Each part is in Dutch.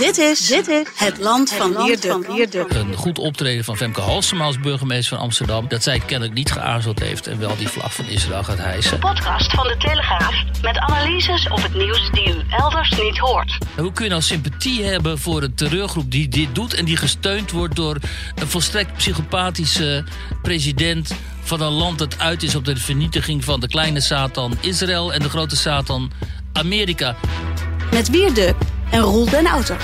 Dit is, dit is het land van Leerde. Een goed optreden van Femke Halsema als burgemeester van Amsterdam. Dat zij kennelijk niet geaarzeld heeft en wel die vlag van Israël gaat hijsen. Podcast van de Telegraaf met analyses op het nieuws die u elders niet hoort. En hoe kun je nou sympathie hebben voor een terreurgroep die dit doet en die gesteund wordt door een volstrekt psychopathische president van een land dat uit is op de vernietiging van de kleine Satan Israël en de grote Satan Amerika. Met Wierde en Roel den Auto.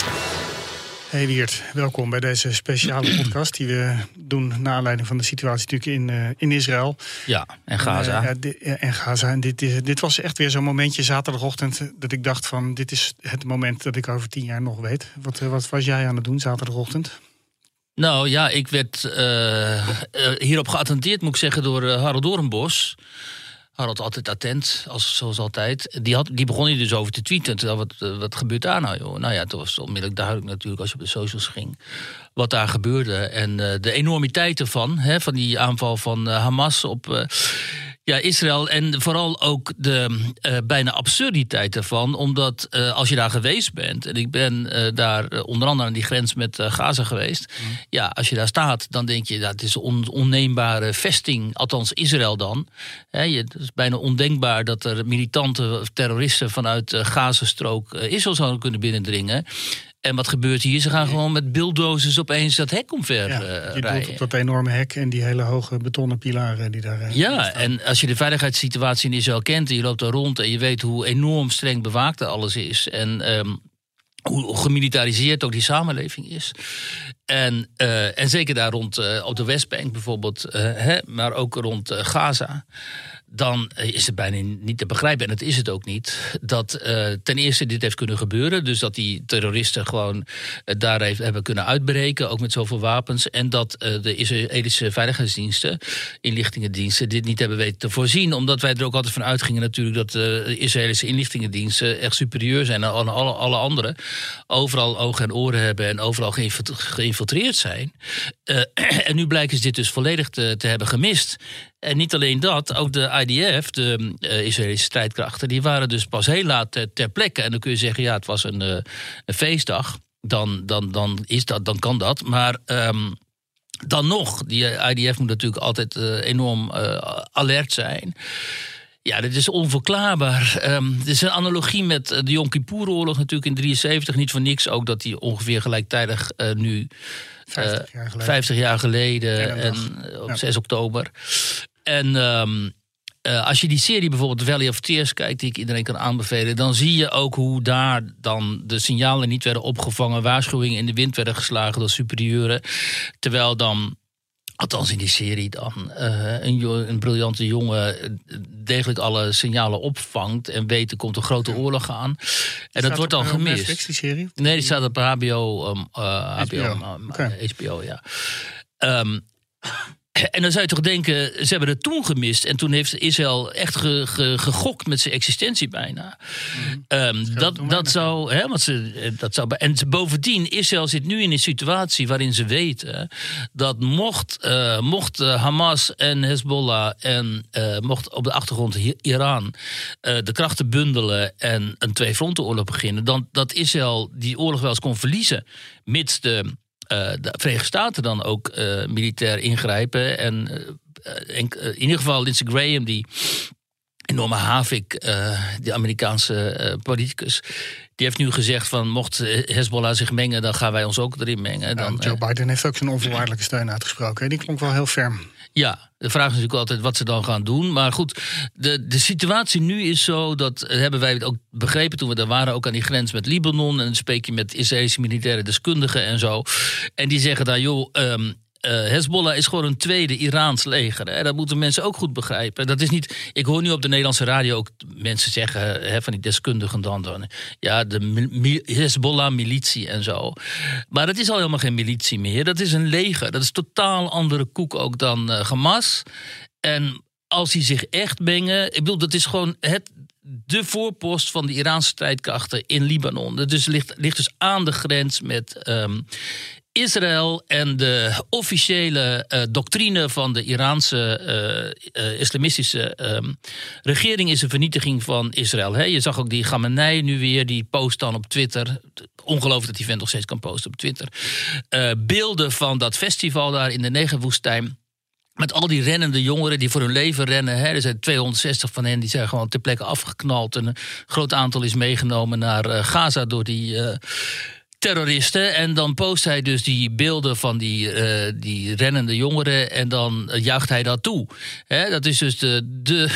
Hey Wiert, welkom bij deze speciale podcast die we doen naar aanleiding van de situatie natuurlijk in, uh, in Israël. Ja, en Gaza. En, uh, ja, en Gaza. En dit, is, dit was echt weer zo'n momentje zaterdagochtend dat ik dacht van dit is het moment dat ik over tien jaar nog weet. Wat, wat was jij aan het doen zaterdagochtend? Nou ja, ik werd hierop geattendeerd moet ik zeggen door Harold Doornbos. Harold altijd attent, als, zoals altijd. Die, had, die begon hier dus over te tweeten. Wat, wat gebeurt daar nou, joh? Nou ja, het was onmiddellijk duidelijk natuurlijk als je op de socials ging... wat daar gebeurde. En uh, de enormiteit ervan, hè, van die aanval van uh, Hamas op... Uh, ja, Israël en vooral ook de uh, bijna absurditeit ervan. Omdat uh, als je daar geweest bent, en ik ben uh, daar onder andere aan die grens met Gaza geweest. Mm. Ja, als je daar staat, dan denk je dat is een on onneembare vesting, althans Israël dan. He, je, het is bijna ondenkbaar dat er militante terroristen vanuit de Gazastrook Israël zouden kunnen binnendringen. En wat gebeurt hier? Ze gaan gewoon met bulldozers opeens dat hek omver ja, uh, je rijden. op dat enorme hek en die hele hoge betonnen pilaren die daar. Ja, staan. en als je de veiligheidssituatie in Israël kent, en je loopt daar rond en je weet hoe enorm streng bewaakt alles is. En um, hoe gemilitariseerd ook die samenleving is. En, uh, en zeker daar rond uh, op de Westbank bijvoorbeeld, hè, maar ook rond Gaza dan is het bijna niet te begrijpen, en dat is het ook niet, dat uh, ten eerste dit heeft kunnen gebeuren. Dus dat die terroristen gewoon uh, daar heeft, hebben kunnen uitbreken, ook met zoveel wapens. En dat uh, de Israëlische veiligheidsdiensten, inlichtingendiensten, dit niet hebben weten te voorzien. Omdat wij er ook altijd van uitgingen natuurlijk dat de Israëlische inlichtingendiensten echt superieur zijn aan alle, alle anderen. Overal ogen en oren hebben en overal geïnfiltreerd zijn. en nu blijken ze dit dus volledig te hebben gemist. En niet alleen dat, ook de IDF, de uh, Israëlische strijdkrachten, die waren dus pas heel laat ter, ter, plekke. En dan kun je zeggen, ja, het was een, een feestdag. Dan, dan, dan, is dat, dan kan dat. Maar um, dan nog, die IDF moet natuurlijk altijd enorm alert zijn. Ja, dit is onverklaarbaar. Um, dit is een analogie met de Yom Kippur-oorlog natuurlijk in 73. Niet voor niks ook dat die ongeveer gelijktijdig nu... 50 jaar geleden, 50 jaar geleden en, en op ja. 6 oktober. En um, uh, als je die serie bijvoorbeeld Valley of Tears kijkt, die ik iedereen kan aanbevelen, dan zie je ook hoe daar dan de signalen niet werden opgevangen, waarschuwingen in de wind werden geslagen door superieuren. Terwijl dan Althans in die serie dan. Uh, een, een, briljante jongen degelijk alle signalen opvangt en weet er komt een grote oorlog aan. En staat dat wordt al gemist. Netflix, die serie? Nee, die staat op HBO. Um, uh, HBO, HBO, okay. HBO ja. Um, en dan zou je toch denken, ze hebben het toen gemist. En toen heeft Israël echt ge, ge, gegokt met zijn existentie bijna. Mm. Um, dat, dat, zou, hè, want ze, dat zou. En bovendien, Israël zit nu in een situatie waarin ze weten dat mocht, uh, mocht uh, Hamas en Hezbollah en uh, mocht op de achtergrond Iran de krachten bundelen en een twee-frontenoorlog beginnen, dan dat Israël die oorlog wel eens kon verliezen, mits de de Verenigde Staten dan ook uh, militair ingrijpen. En uh, in, ieder geval Lindsey Graham, die enorme havik, de Amerikaanse politicus. Die heeft nu gezegd van mocht Hezbollah zich mengen, dan gaan wij ons ook erin mengen. Dan, Joe Biden heeft ook zijn onvoorwaardelijke steun uitgesproken. Die klonk wel heel ferm. Ja, de vraag is natuurlijk altijd wat ze dan gaan doen. Maar goed, de, de situatie nu is zo, dat hebben wij ook begrepen toen we daar waren, ook aan die grens met Libanon. En dan spreek je met Israëlische militaire deskundigen en zo. En die zeggen dan, joh, um, uh, Hezbollah is gewoon een tweede Iraans leger. Dat moeten mensen ook goed begrijpen. Dat is niet. Ik hoor nu op de Nederlandse radio ook mensen zeggen hè, van die deskundigen dan, dan ja, de Hezbollah-militie en zo. Maar dat is al helemaal geen militie meer. Dat is een leger. Dat is totaal andere koek ook dan uh, Hamas. En als die zich echt mengen, ik bedoel, dat is gewoon het de voorpost van de Iraanse strijdkrachten in Libanon. Dat dus ligt, ligt dus aan de grens met um, Israël en de officiële uh, doctrine van de Iraanse uh, islamistische ehm, regering is een vernietiging van Israël. Je zag ook die Gamenei nu weer, die post dan op Twitter. Ongelooflijk dat die vent nog steeds kan posten op Twitter. beelden van dat festival daar in de Negerwoestijn. Met al die rennende jongeren die voor hun leven rennen. Hè. Er zijn 260 van hen die zijn gewoon ter plekke afgeknald. En een groot aantal is meegenomen naar Gaza door die terroristen. En dan post hij dus die beelden van die, uh, die rennende jongeren. En dan juicht hij dat toe. dat is dus de, de,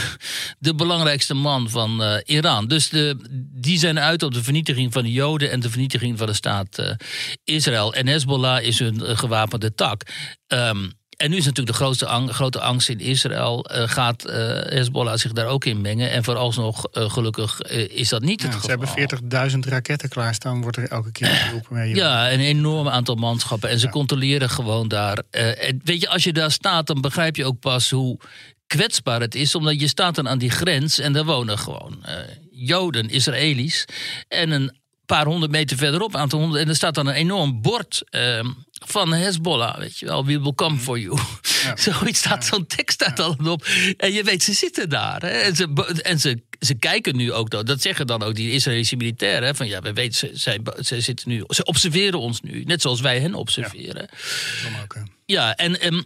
de belangrijkste man van uh, Iran. Dus de, die zijn uit op de vernietiging van de Joden en de vernietiging van de staat Israël. En Hezbollah is hun gewapende tak. Um, en nu is natuurlijk de grootste grote angst in Israël. Uh, gaat uh, Hezbollah zich daar ook in mengen? En vooralsnog, uh, gelukkig, is dat niet het geval. Ze hebben 40.000 raketten klaarstaan, wordt er elke keer geroepen. Mee. Ja, een enorm aantal manschappen. En ze controleren gewoon daar. en weet je, als je daar staat, dan begrijp je ook pas hoe kwetsbaar het is. Omdat je staat dan aan die grens en daar wonen gewoon Joden, Israëli's. En een paar honderd meter verderop, aantal honderd. En er staat dan een enorm bord uh, van Hezbollah, weet je wel. We will come for you. Ja. Zoiets staat zo'n tekst staat al op. En je weet, ze zitten daar. Hè? En, ze, en ze, ze kijken nu ook, dat zeggen dan ook die Israëlische militairen. Van ja, we weten, ze, zij, ze zitten nu, ze observeren ons nu. Net zoals wij hen observeren. Ja, ook, ja en... Um,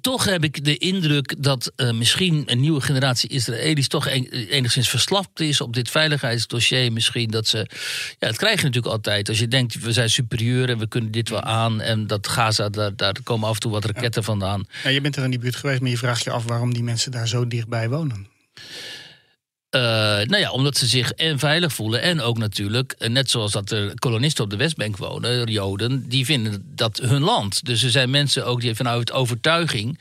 toch heb ik de indruk dat uh, misschien een nieuwe generatie Israëli's toch enigszins verslapt is op dit veiligheidsdossier. Misschien dat ze. Ja, dat krijg je natuurlijk altijd. Als je denkt, we zijn superieur en we kunnen dit wel aan. En dat Gaza, daar, daar komen af en toe wat raketten vandaan. Ja, je bent er in die buurt geweest, maar je vraagt je af waarom die mensen daar zo dichtbij wonen. Uh, nou ja, omdat ze zich en veilig voelen. En ook natuurlijk, eh, net zoals dat er kolonisten op de Westbank wonen, Joden, die vinden dat hun land. Dus er zijn mensen ook die vanuit overtuiging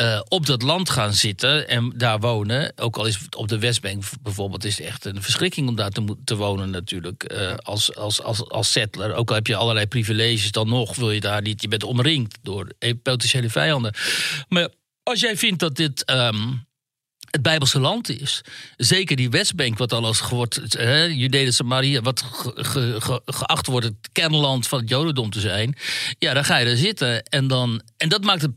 uh, op dat land gaan zitten en daar wonen. Ook al is het op de Westbank bijvoorbeeld, is het echt een verschrikking om daar te, wonen natuurlijk. Als, als, als, als settler. Ook al heb je allerlei privileges, dan nog wil je daar niet. Je bent omringd door potentiële vijanden. Maar als jij vindt dat dit. Um, het Bijbelse land is. Zeker die Westbank, wat al als wordt, Judea Samaria, wat geacht wordt het kernland van het Jodendom te zijn. Ja, dan ga je er zitten. En, dan, en dat maakt het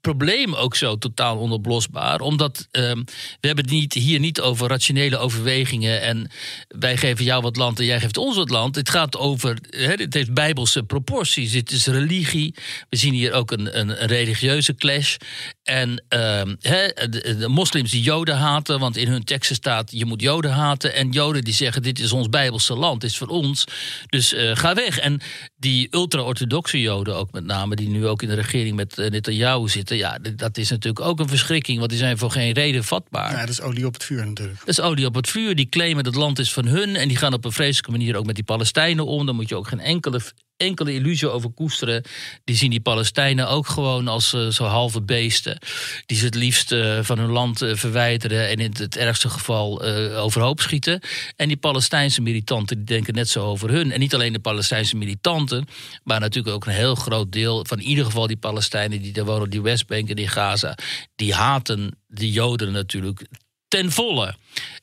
probleem ook zo totaal onoplosbaar. Omdat ehm, we hebben het niet, hier niet over rationele overwegingen. En wij geven jou wat land en jij geeft ons wat land. Het gaat over. het heeft bijbelse proporties. Het is religie. We zien hier ook een, een, religieuze clash. En ehm, de, moslims die Joden haten. Want in hun teksten staat: je moet Joden haten. En Joden die zeggen: dit is ons bijbelse land. Is voor ons. Dus uh, ga weg. En die ultra-orthodoxe Joden ook met name. die nu ook in de regering met uh, Netanyahu zitten ja, dat is natuurlijk ook een verschrikking, want die zijn voor geen reden vatbaar. Ja, dat is olie op het vuur natuurlijk. Dat is olie op het vuur. Die claimen dat het land is van hun en die gaan op een vreselijke manier ook met die Palestijnen om. Dan moet je ook geen enkele enkele illusie over koesteren. Die zien die Palestijnen ook gewoon als uh, zo halve beesten. Die ze het liefst uh, van hun land uh, verwijderen en in het ergste geval overhoop schieten. En die Palestijnse militanten die denken net zo over hun. En niet alleen de Palestijnse militanten, maar natuurlijk ook een heel groot deel van in ieder geval die Palestijnen die daar wonen op die Westbank en die Gaza. Die haten de Joden natuurlijk ten volle.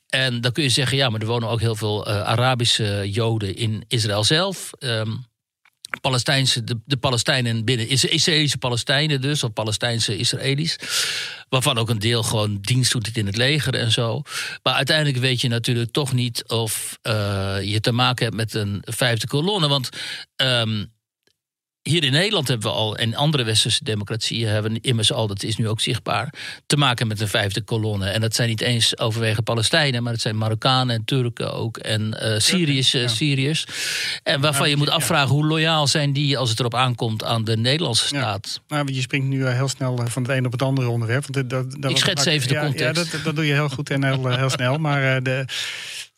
En dan kun je zeggen, ja, maar er wonen ook heel veel Arabische Joden in Israël zelf. Um, Palestijnse, de, de Palestijnen binnen, Israëlische Palestijnen dus, of Palestijnse Israëli's. Waarvan ook een deel gewoon dienst doet in het leger en zo. Maar uiteindelijk weet je natuurlijk toch niet of uh, je te maken hebt met een vijfde kolonne. Want um, hier in Nederland hebben we al, en andere westerse democratieën hebben immers al, dat is nu ook zichtbaar, te maken met een vijfde kolonne. En dat zijn niet eens overwege Palestijnen, maar het zijn Marokkanen en Turken ook. En uh, Syriërs, ja. Syriërs. En waarvan je moet afvragen hoe loyaal zijn die als het erop aankomt aan de Nederlandse staat. Ja. Nou, je springt nu eh, heel snel eh, van het een op het andere onderwerp. Want dat, dat, Ik schets even de context. Ja, dat, dat, doe je heel goed en heel, heel snel. Maar de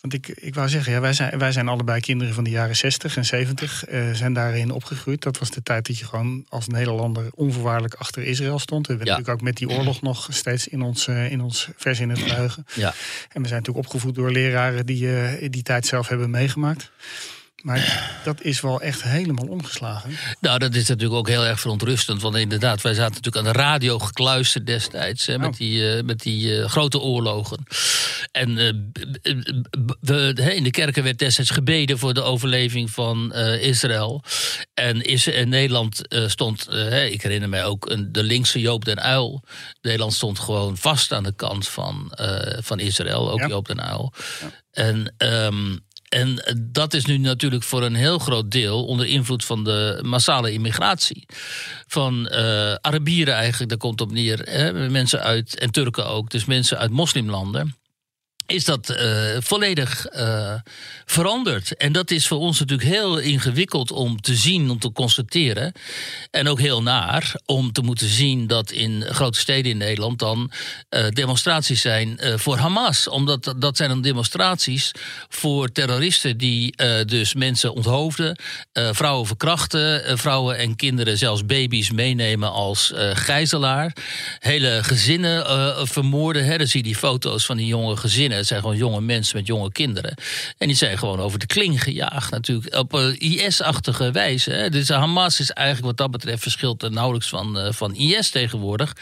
want ik, ik wou zeggen, ja, wij, zijn, wij zijn allebei kinderen van de jaren 60 en 70. Uh, zijn daarin opgegroeid. Dat was de tijd dat je gewoon als Nederlander onvoorwaardelijk achter Israël stond. We hebben natuurlijk ook met die oorlog nog steeds in ons, uh, in ons vers in het geheugen. Ja. En we zijn natuurlijk opgevoed door leraren die uh, die tijd zelf hebben meegemaakt. Maar dat is wel echt helemaal omgeslagen. Nou, dat is natuurlijk ook heel erg verontrustend. Want inderdaad, wij zaten natuurlijk aan de radio gekluisterd destijds. Hè, met Oh. die, eh, met die eh, grote oorlogen. En hè, in de kerken werd destijds gebeden voor de overleving van Israël. En is, in Nederland stond, ik herinner mij ook, een, de linkse Joop den Uil. Nederland stond gewoon vast aan de kant van, van Israël, ook Ja. Joop den Uil. En, ehm, en dat is nu natuurlijk voor een heel groot deel onder invloed van de massale immigratie. Van eh, Arabieren eigenlijk, daar komt op neer. Hè, mensen uit, en Turken ook, dus mensen uit moslimlanden. Is dat eh, volledig eh, veranderd. En dat is voor ons natuurlijk heel ingewikkeld om te zien, om te constateren. En ook heel naar om te moeten zien dat in grote steden in Nederland dan eh, demonstraties zijn voor Hamas. Omdat dat zijn dan demonstraties voor terroristen die dus mensen onthoofden, vrouwen verkrachten, vrouwen en kinderen, zelfs baby's meenemen als gijzelaar. Hele gezinnen vermoorden. Hè. Dan zie je die foto's van die jonge gezinnen. Het zijn gewoon jonge mensen met jonge kinderen. En die zijn gewoon over de kling gejaagd natuurlijk. Op eh, IS-achtige wijze. Hè. Dus Hamas is eigenlijk wat dat betreft verschilt er nauwelijks van, eh, van IS tegenwoordig.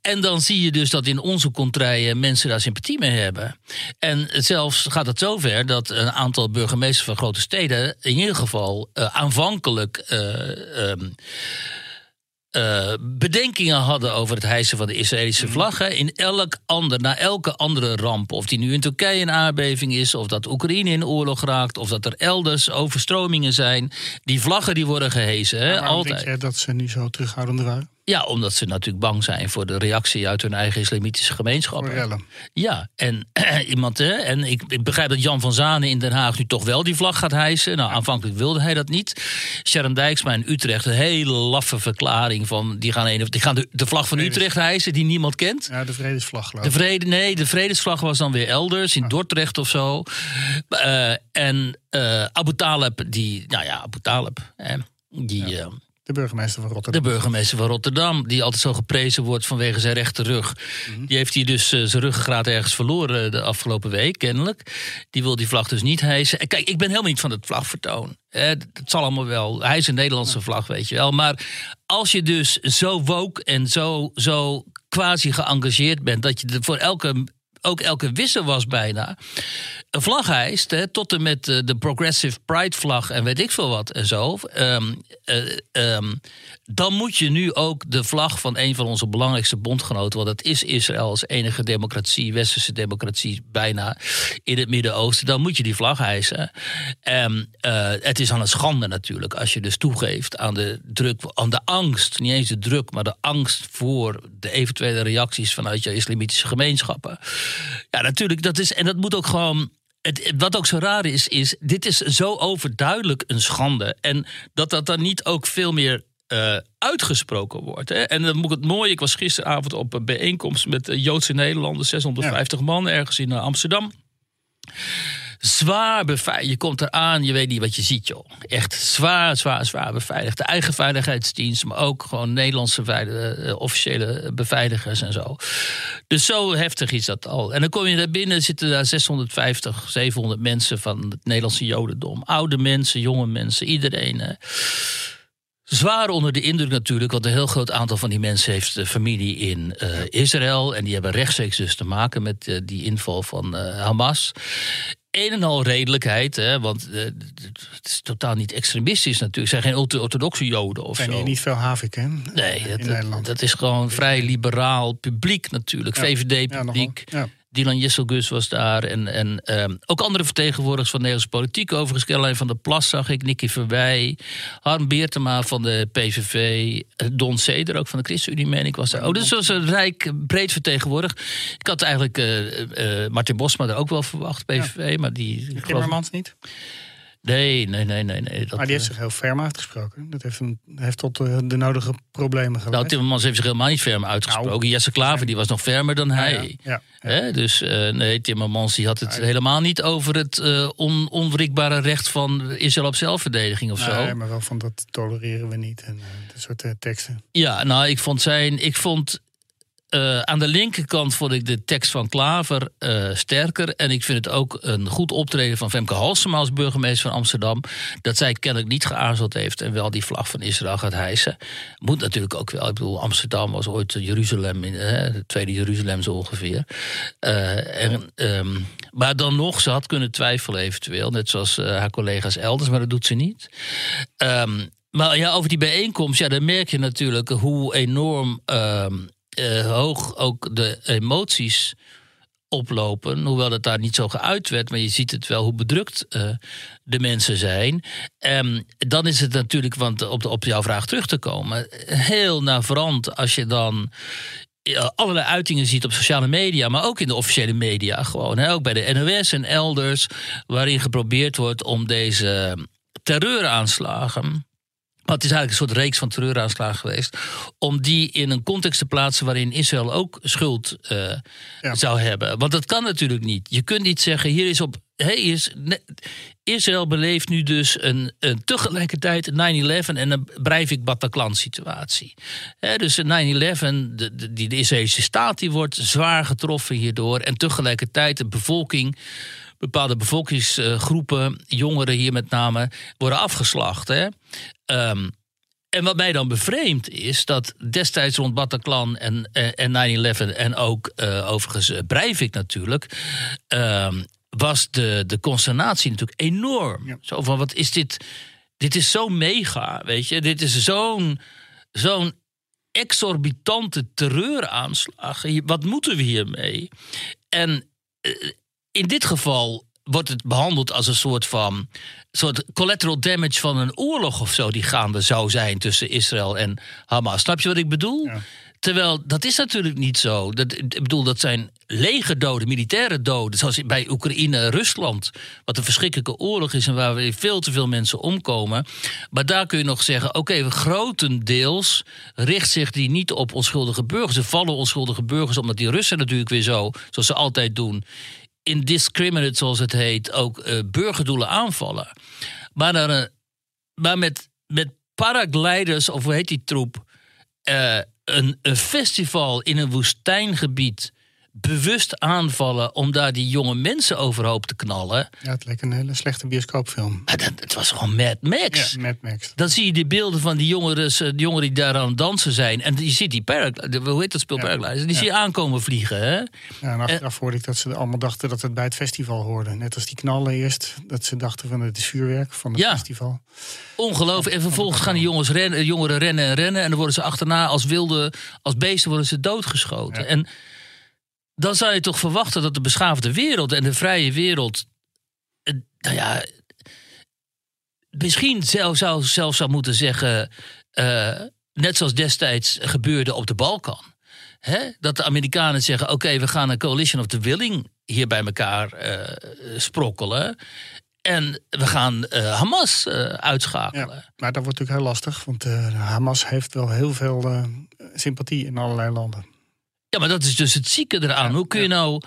En dan zie je dus dat in onze contraien mensen daar sympathie mee hebben. En zelfs gaat het zover dat een aantal burgemeesters van grote steden in ieder geval eh, aanvankelijk. eh, eh, bedenkingen hadden over het hijsen van de Israëlische vlag. hè. In elk ander, na elke andere ramp, of die nu in Turkije een aardbeving is, of dat Oekraïne in oorlog raakt, of dat er elders overstromingen zijn, die vlaggen die worden gehezen. Hè, altijd. denk je dat ze nu zo terughoudend waren? Ja, omdat ze natuurlijk bang zijn voor de reactie uit hun eigen islamitische rellen. Ja, en iemand, hè, en ik, ik begrijp dat Jan van Zanen in Den Haag nu toch wel die vlag gaat hijsen. Nou, aanvankelijk wilde hij dat niet. Sharon Dijksma in Utrecht, een hele laffe verklaring van die gaan, een, die gaan de, de vlag van Vredes- Utrecht hijsen, die niemand kent. Ja, de vredesvlag geloof De vrede, nee, de vredesvlag was dan weer elders, in Dordrecht of zo. Eh, en eh, Abu Talib, die, nou ja, Abu Talib, hè, die. eh, De burgemeester van de Rotterdam. burgemeester van Rotterdam, die altijd zo geprezen wordt vanwege zijn rechte rug. Die heeft hier dus eh, zijn ruggengraat ergens verloren de afgelopen week, kennelijk. Die wil die vlag dus niet hijsen. En kijk, ik ben helemaal niet van het vlagvertoon. Eh, Het zal allemaal wel. Hij is een Nederlandse vlag, weet je wel. Maar als je dus zo woke en zo, zo quasi geëngageerd bent... dat je voor elke, ook elke wissel was bijna... een vlag hijst, hè, tot en met eh, de Progressive Pride vlag en weet ik veel wat en zo... ehm, eh, ehm, dan moet je nu ook de vlag van een van onze belangrijkste bondgenoten... want dat is Israël als enige democratie, westerse democratie bijna... in het Midden-Oosten, dan moet je die vlag hijsen. En eh, het is aan een schande natuurlijk als je dus toegeeft aan de druk, aan de angst... niet eens de druk, maar de angst voor de eventuele reacties... vanuit je islamitische gemeenschappen. Ja, natuurlijk, dat is, en dat moet ook gewoon... Het, wat ook zo raar is, is dit is zo overduidelijk een schande. En dat dat dan niet ook veel meer eh, uitgesproken wordt. Hè? En dan moet ik het mooie, ik was gisteravond op een bijeenkomst met eh, Joodse Nederlanders, 650 man ergens in eh, Amsterdam. Zwaar beveiligd. Je komt eraan, je weet niet wat je ziet, joh. Echt zwaar, zwaar, zwaar beveiligd. De eigen veiligheidsdienst, maar ook gewoon Nederlandse eh, officiële beveiligers en zo. Dus zo heftig is dat al. En dan kom je daar binnen, zitten daar 650, 700 mensen van het Nederlandse Jodendom. Oude mensen, jonge mensen, iedereen. eh, Zwaar onder de indruk natuurlijk, want een heel groot aantal van die mensen heeft eh, familie in eh, Israël. En die hebben rechtstreeks dus te maken met die inval van Hamas. Een en al redelijkheid, hè, want eh, het is totaal niet extremistisch natuurlijk. Het zijn geen ultra- orthodoxe Joden of zijn zo. hier niet veel havik, hè? Nee, dat, is gewoon vrij liberaal publiek natuurlijk. Ja. VVD-publiek. Ja. Dylan Jesselgus was daar. En, en ehm, ook andere vertegenwoordigers van de Nederlandse politiek. Overigens, Caroline van der Plas zag ik. Nicky Verwij. Harm Beertema van de PVV. eh, Don Ceder ook van de ChristenUnie, meen ik, was daar. Oh, dus was een rijk, breed vertegenwoordigd. Ik had eigenlijk eh, Martin Bosma er ook wel verwacht, PVV. Maar die... geloof- Timmermans niet. Nee, nee, nee, nee. nee dat, Maar die heeft eh, zich heel ferm uitgesproken. Dat heeft, een, heeft tot eh, de nodige problemen geleid. nou, Timmermans heeft zich helemaal niet ferm uitgesproken. Jesse Klaver die was nog fermer dan hij. Nou. ja, ja. Hè, dus eh, nee, Timmermans die had het Nee. helemaal niet over het on, onwrikbare recht van Israël op zelfverdediging of zo. Nee, maar wel van dat tolereren we niet. En eh, dat soort teksten. Ja, nou, ik vond zijn. Ik vond. Eh, aan de linkerkant vond ik de tekst van Klaver eh, sterker. En ik vind het ook een goed optreden van Femke Halsema als burgemeester van Amsterdam. Dat zij kennelijk niet geaarzeld heeft en wel die vlag van Israël gaat hijsen. Moet natuurlijk ook wel. Ik bedoel, Amsterdam was ooit Jeruzalem, in, het tweede Jeruzalem zo ongeveer. en, ehm, maar dan nog, ze had kunnen twijfelen eventueel. Net zoals haar collega's elders, maar dat doet ze niet. Um, maar ja, over die bijeenkomst, ja, dan merk je natuurlijk hoe enorm ehm, eh, hoog ook de emoties oplopen. Hoewel dat daar niet zo geuit werd, maar je ziet het wel hoe bedrukt uh, de mensen zijn. Um, dan is het natuurlijk, want op, de, op jouw vraag terug te komen, heel navrant als je dan allerlei uitingen ziet op sociale media, maar ook in de officiële media gewoon. Hè, ook bij de NOS en elders, waarin geprobeerd wordt om deze terreuraanslagen maar het is eigenlijk een soort reeks van terreuraanslagen geweest. Om die in een context te plaatsen waarin Israël ook schuld uh, zou hebben. Want dat kan natuurlijk niet. Je kunt niet zeggen, hier is op. Hey, is, Israël beleeft nu dus een, een tegelijkertijd 9-11 en een Breivik-Bataclan-situatie. dus 9-11, de, de, die de Israëlische staat, die wordt zwaar getroffen hierdoor. En tegelijkertijd de bevolking bepaalde bevolkingsgroepen, jongeren hier met name, worden afgeslacht. Hè? Um, en wat mij dan bevreemdt is dat destijds rond Bataclan en, en 9-11 en ook uh, overigens uh, Breivik natuurlijk, uh, was de, de consternatie natuurlijk enorm. Zo van, wat is dit? Dit is zo mega, weet je. Dit is zo'n zo'n exorbitante terreuraanslag. Wat moeten we hiermee? En eh, in dit geval wordt het behandeld als een soort van soort collateral damage van een oorlog of zo die gaande zou zijn tussen Israël en Hamas. Snap je wat ik bedoel? Terwijl dat is natuurlijk niet zo. Dat, ik bedoel, dat zijn legerdoden, militaire doden. Zoals bij Oekraïne en Rusland. Wat een verschrikkelijke oorlog is en waar weer veel te veel mensen omkomen. Maar daar kun je nog zeggen: oké, okay, grotendeels richt zich die niet op onschuldige burgers. Ze vallen onschuldige burgers, omdat die Russen natuurlijk weer zo, zoals ze altijd doen indiscriminate, zoals het heet, ook uh, burgerdoelen aanvallen. Maar, dan, uh, maar met, met paragliders, of hoe heet die troep, uh, een, een festival in een woestijngebied bewust aanvallen om daar die jonge mensen overhoop te knallen. Ja, het leek een hele slechte bioscoopfilm. Maar dat, het was gewoon Mad Max. Ja, Mad Max. Dan zie je die beelden van die jongeren, eh, die, jongeren die daar aan het dansen zijn. En je ziet die paragliders, hoe heet dat speel ja. Die zie je aankomen vliegen. Hè? Ja, en achteraf hoorde ik dat ze allemaal dachten dat het bij het festival hoorde. Net als die knallen eerst, dat ze dachten van het is vuurwerk van het ja. festival. Ongelooflijk. En vervolgens gaan die jongens rennen, jongeren rennen en rennen. En dan worden ze achterna als wilde, als beesten worden ze doodgeschoten. En dan zou je toch verwachten dat de beschaafde wereld en de vrije wereld. Eh, nou ja. Misschien zelf, zou zelfs zou moeten zeggen. Uh, net zoals destijds gebeurde op de Balkan. Hè? Dat de Amerikanen zeggen: oké, we gaan een coalition of the willing hier bij elkaar uh, sprokkelen. En we gaan Hamas uitschakelen. Ja, maar dat wordt natuurlijk heel lastig, want Hamas heeft wel heel veel sympathie in allerlei landen. Ja, maar dat is dus het zieke eraan. hoe kun je nou,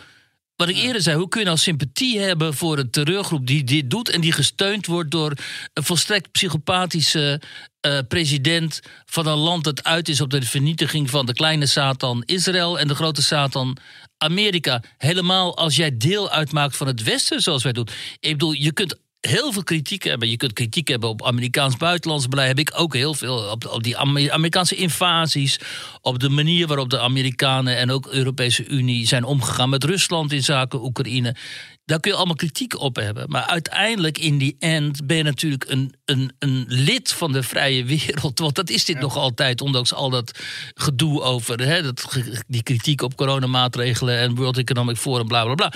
wat ik eerder zei, hoe kun je nou sympathie hebben voor een terreurgroep die dit doet en die gesteund wordt door een volstrekt psychopathische uh, president van een land dat uit is op de vernietiging van de kleine Satan Israël en de grote Satan Amerika. Helemaal als jij deel uitmaakt van het Westen, zoals wij doen. Ik bedoel, je kunt heel veel kritiek hebben. Je kunt kritiek hebben op Amerikaans buitenlands beleid. Heb ik ook heel veel op, op die Amerikaanse invasies. Op de manier waarop de Amerikanen en ook de Europese Unie zijn omgegaan met Rusland in zaken Oekraïne. Daar kun je allemaal kritiek op hebben. Maar uiteindelijk, in die end, ben je natuurlijk een, een, een lid van de vrije wereld. Want dat is dit nog altijd, ondanks al dat gedoe over hè, dat, die kritiek op coronamaatregelen en World Economic Forum, bla bla bla.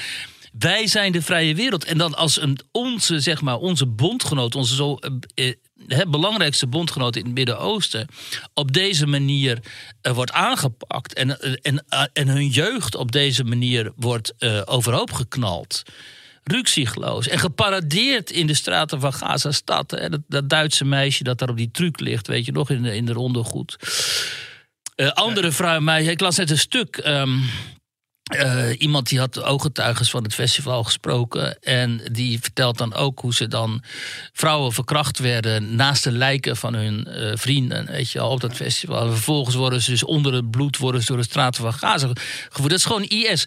Wij zijn de vrije wereld. En dan als een, onze, zeg maar, onze bondgenoot, onze zo, eh, eh belangrijkste bondgenoot in het Midden-Oosten, op deze manier uh, wordt aangepakt en, eh, en, en hun jeugd op deze manier wordt overhoop geknald. Ruksigloos en geparadeerd in de straten van Gaza-stad. Dat, dat Duitse meisje dat daar op die truc ligt, weet je nog, in de, in de ronde goed. Andere vrouw, mij, ik las net een stuk. Um, eh, iemand die had ooggetuigen van het festival gesproken. En die vertelt dan ook hoe ze dan vrouwen verkracht werden naast de lijken van hun eh, vrienden. Weet je, al, op dat festival. En vervolgens worden ze dus onder het bloed worden ze door de straten van Gaza gevoerd. Dat is gewoon IS.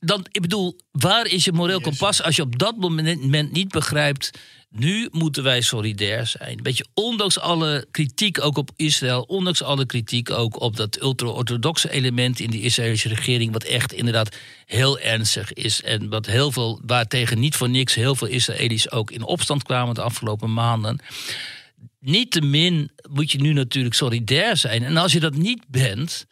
Dan, ik bedoel, waar is je moreel kompas als je op dat moment niet begrijpt nu moeten wij solidair zijn. Weet je, ondanks alle kritiek ook op Israël, ondanks alle kritiek ook op dat ultra-orthodoxe element in de Israëlische regering, wat echt inderdaad heel ernstig is en wat heel veel, waartegen niet voor niks heel veel Israëli's ook in opstand kwamen de afgelopen maanden. Niettemin moet je nu natuurlijk solidair zijn. En als je dat niet bent,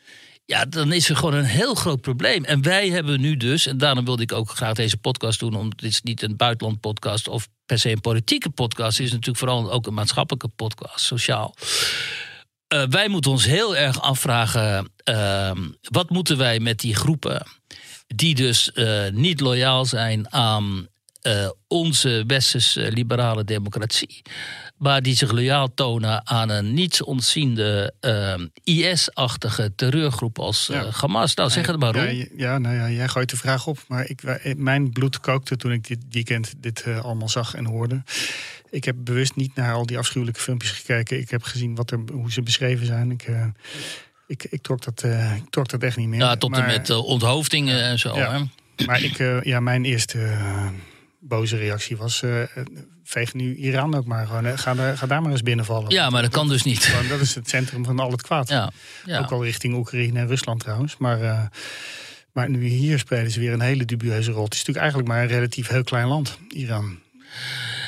ja, dan is er gewoon een heel groot probleem. En wij hebben nu dus, en daarom wilde ik ook graag deze podcast doen, omdat dit is niet een buitenland podcast of per se een politieke podcast, het is natuurlijk vooral ook een maatschappelijke podcast, sociaal. Uh, wij moeten ons heel erg afvragen: uh, wat moeten wij met die groepen die dus uh, niet loyaal zijn aan uh, onze westerse liberale democratie maar die zich loyaal tonen aan een niets ontziende uh, IS-achtige terreurgroep als uh, Hamas. Nou, zeg het maar, Roel. Ja, ja, nou ja, jij gooit de vraag op, maar ik, mijn bloed kookte toen ik dit weekend dit allemaal zag en hoorde. Ik heb bewust niet naar al die afschuwelijke filmpjes gekeken. Ik heb gezien wat er, hoe ze beschreven zijn. Ik, ik, ik, trok dat, ik trok dat echt niet meer. Ja, tot en met onthoofdingen en zo. Ja. Hè? Maar ik, ja, mijn eerste boze reactie was veeg nu Iran ook maar gewoon. Ga, daar, ga daar maar eens binnenvallen. Ja, maar dat kan dus niet. Dat is het centrum van al het kwaad. Ja, ja. Ook al richting Oekraïne en Rusland trouwens. Maar, uh, maar nu hier spelen ze weer een hele dubieuze rol. Het is natuurlijk eigenlijk maar een relatief heel klein land, Iran.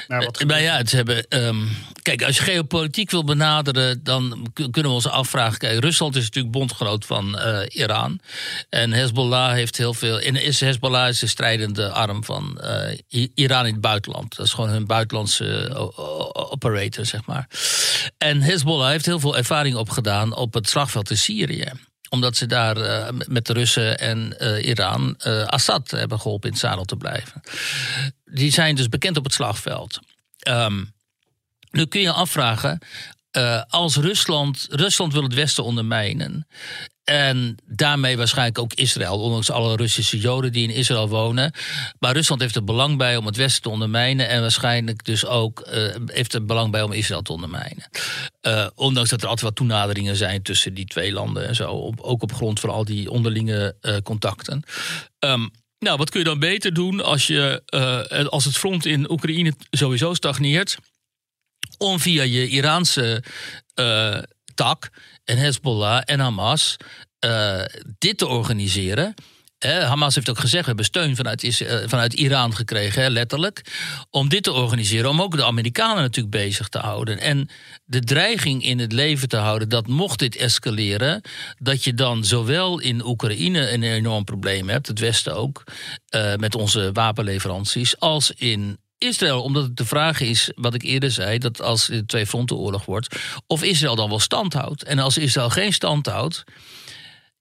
Nou, wat maar ja, het hebben. Um, kijk, als je geopolitiek wil benaderen, dan kunnen we ons afvragen. Kijk, Rusland is natuurlijk bondgenoot van uh, Iran. En Hezbollah heeft heel veel. En is Hezbollah is de strijdende arm van uh, Iran in het buitenland. Dat is gewoon hun buitenlandse operator, zeg maar. En Hezbollah heeft heel veel ervaring opgedaan op het slagveld in Syrië omdat ze daar uh, met de Russen en uh, Iran uh, Assad hebben geholpen in het zadel te blijven. Die zijn dus bekend op het slagveld. Um, nu kun je afvragen, als Rusland, Rusland wil het Westen ondermijnen. En daarmee waarschijnlijk ook Israël, ondanks alle Russische Joden die in Israël wonen. Maar Rusland heeft er belang bij om het Westen te ondermijnen. En waarschijnlijk dus ook uh, heeft er belang bij om Israël te ondermijnen. Uh, ondanks dat er altijd wat toenaderingen zijn tussen die twee landen en zo. Op, ook op grond van al die onderlinge uh, contacten. Um, nou, wat kun je dan beter doen als, je, als het front in Oekraïne sowieso stagneert? Om via je Iraanse tak en Hezbollah en Hamas uh, dit te organiseren. Hamas heeft ook gezegd, we hebben steun vanuit, uh, vanuit Iran gekregen, hè, letterlijk. Om dit te organiseren, om ook de Amerikanen natuurlijk bezig te houden. En de dreiging in het leven te houden dat mocht dit escaleren, dat je dan zowel in Oekraïne een enorm probleem hebt, het Westen ook, uh, met onze wapenleveranties, als in Israël, omdat het de vraag is, wat ik eerder zei, dat als de twee fronten oorlog wordt, of Israël dan wel stand houdt. En als Israël geen stand houdt,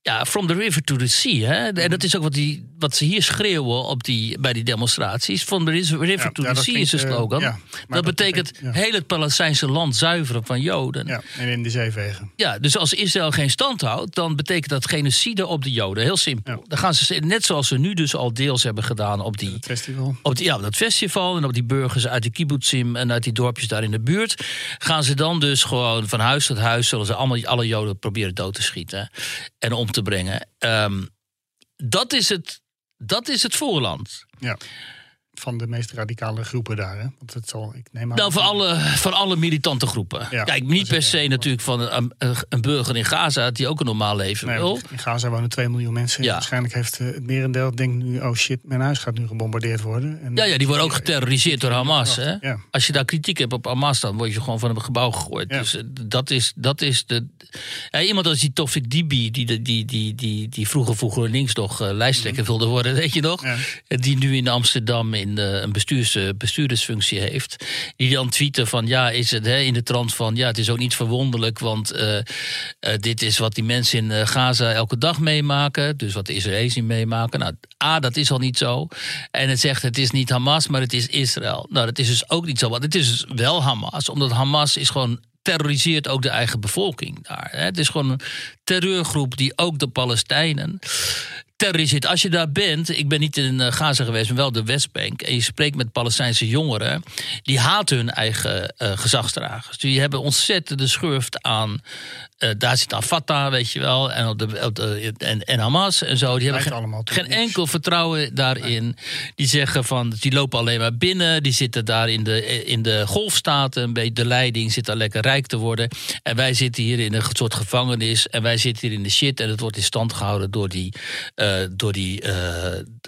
ja, from the river to the sea. Hè? En dat is ook wat, die, wat ze hier schreeuwen op die, bij die demonstraties. From the river to the sea is de eh, slogan. dat, dat, betekent heel het Palestijnse land zuiveren van Joden. Ja, en in de zee vegen. Ja, dus als Israël geen stand houdt, dan betekent dat genocide op de Joden. Heel simpel. Dan gaan ze, net zoals ze nu dus al deels hebben gedaan op die... festival. Op die, ja, dat festival en op die burgers uit de kibbutzim en uit die dorpjes daar in de buurt. Gaan ze dan dus gewoon van huis tot huis, zullen ze allemaal alle Joden proberen dood te schieten. En om te brengen. Um, dat, is het, dat is het voorland. Ja van de meest radicale groepen daar. Hè? Want het zal, ik neem aan nou, van alle, van alle militante groepen. Kijk, niet per se natuurlijk van een, een, burger in Gaza die ook een normaal leven nee, wil. In Gaza wonen 2 miljoen mensen. Ja. Waarschijnlijk heeft eh, het merendeel denkt nu: oh shit, mijn huis gaat nu gebombardeerd worden. En ja, ja, die worden ook geterroriseerd door Hamas. Hè? Ja. Als je daar kritiek hebt op Hamas, dan word je gewoon van een gebouw gegooid. Dus eh, dat is, dat is de. iemand als die Tofik Dibi, die, die, die, die, die, die vroeger vroeger links nog uh, lijsttrekker mhm. wilde worden, weet je nog? Die nu in Amsterdam in de, een bestuurs, bestuurdersfunctie heeft. Die dan tweeten van ja, is het hè, in de trant van ja, het is ook niet verwonderlijk, want uh, dit is wat die mensen in Gaza elke dag meemaken. Dus wat de Israëli's niet meemaken. Nou, A, dat is al niet zo. En het zegt het is niet Hamas, maar het is Israël. Nou, dat is dus ook niet zo. Want het is dus wel Hamas, omdat Hamas is gewoon terroriseert ook de eigen bevolking daar. Het is gewoon een terreurgroep die ook de Palestijnen terroriseert. Als je daar bent, ik ben niet in uh, Gaza geweest, maar wel de Westbank. En je spreekt met Palestijnse jongeren. Die haten hun eigen uh, gezagsdragers. Die hebben ontzettende schurft aan. Uh, daar zit aan Fatah, weet je wel. En, op de, op de, en, en Hamas en zo. Die hebben geen, geen enkel vertrouwen daarin. Nee. Die zeggen van, die lopen alleen maar binnen. Die zitten daar in de, in de golfstaten. Een beetje de leiding zit daar lekker rijk te worden. En wij zitten hier in een soort gevangenis. En wij zitten hier in de shit. En het wordt in stand gehouden door die, uh, door die uh,